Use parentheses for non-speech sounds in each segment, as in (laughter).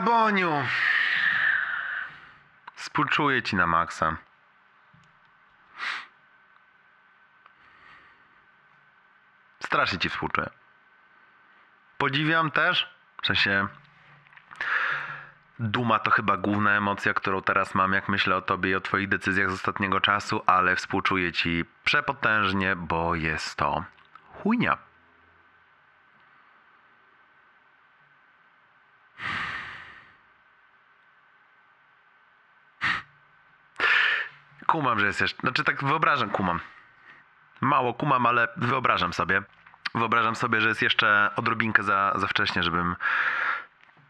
Boniu. Współczuję ci na maksa. Strasznie ci współczuję. Podziwiam też, w sensie duma to chyba główna emocja, którą teraz mam, jak myślę o tobie i o twoich decyzjach z ostatniego czasu, ale współczuję ci przepotężnie, bo jest to chujnia. Kumam, że jest jeszcze. Znaczy, tak wyobrażam, kumam. Mało kumam, ale wyobrażam sobie. Wyobrażam sobie, że jest jeszcze odrobinkę za, za wcześnie, żebym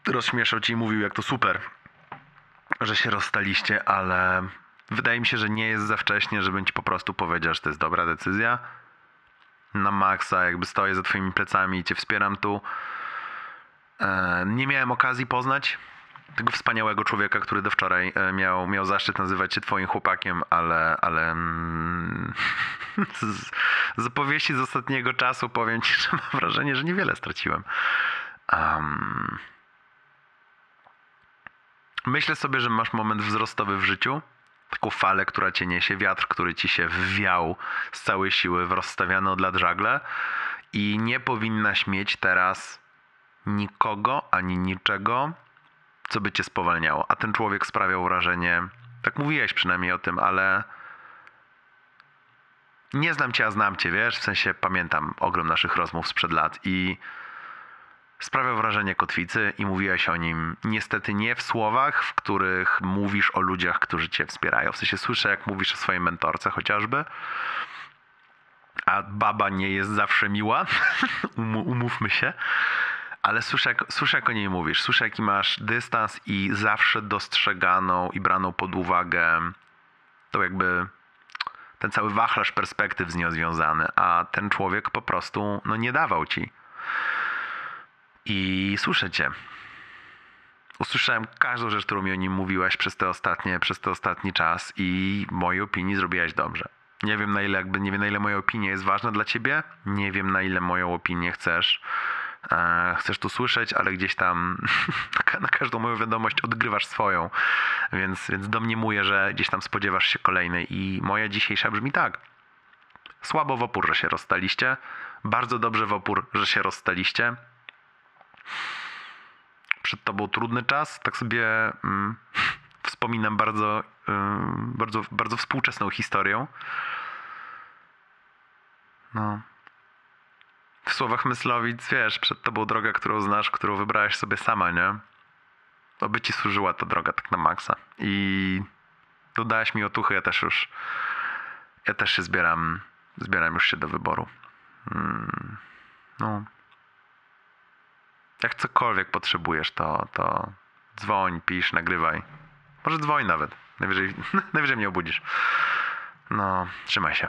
rozśmieszał ci i mówił, jak to super, że się rozstaliście, ale wydaje mi się, że nie jest za wcześnie, żebym ci po prostu powiedział, że to jest dobra decyzja. Na maksa, jakby stoję za twoimi plecami i cię wspieram tu. E, Nie miałem okazji poznać tego wspaniałego człowieka, który do wczoraj e, miał, miał zaszczyt nazywać się twoim chłopakiem, ale, ale mm, (laughs) z, z opowieści z ostatniego czasu powiem ci, (laughs) że mam wrażenie, że niewiele straciłem. Am, myślę sobie, że masz moment wzrostowy w życiu, taką falę, która cię niesie, wiatr, który ci się wwiał z całej siły w rozstawiane od lat żagle i nie powinnaś mieć teraz nikogo ani niczego, co by cię spowalniało. A ten człowiek sprawiał wrażenie, tak mówiłeś przynajmniej o tym, ale nie znam cię, a znam cię, wiesz? W sensie pamiętam ogrom naszych rozmów sprzed lat i sprawiał wrażenie kotwicy i mówiłeś o nim niestety nie w słowach, w których mówisz o ludziach, którzy cię wspierają. W sensie słyszę, jak mówisz o swojej mentorce chociażby, a baba nie jest zawsze miła, (laughs) Um- umówmy się, ale słyszę słyszę, jak o niej mówisz. Słyszę, jaki masz dystans i zawsze dostrzeganą i braną pod uwagę to jakby ten cały wachlarz perspektyw z nią związany, a ten człowiek po prostu no, nie dawał ci. I słyszę cię. Usłyszałem każdą rzecz, którą mi o nim mówiłaś przez te ostatnie, przez ten ostatni czas i mojej opinii zrobiłaś dobrze. Nie wiem na ile jakby, nie wiem na ile moja opinia jest ważna dla ciebie, nie wiem na ile moją opinię chcesz chcesz tu słyszeć, ale gdzieś tam (laughs) na ka- na każdą moją wiadomość odgrywasz swoją, więc, więc domniemuję, że gdzieś tam spodziewasz się kolejnej i moja dzisiejsza brzmi tak. Słabo w opór, że się rozstaliście. Bardzo dobrze w opór, że się rozstaliście. Przed tobą trudny czas. Tak sobie mm, (laughs) wspominam bardzo, ym, bardzo, bardzo współczesną historię. No. Słowach Myslowic, wiesz, przed tobą droga, którą znasz, którą wybrałeś sobie sama, nie? Oby ci służyła ta droga tak na maksa. I dodałeś mi otuchy, ja też już ja też się zbieram, zbieram już się do wyboru. Mm, no. Jak cokolwiek potrzebujesz, to, to dzwoń, pisz, nagrywaj. Może dzwoń nawet. Najwyżej, (laughs) najwyżej mnie obudzisz. No, trzymaj się.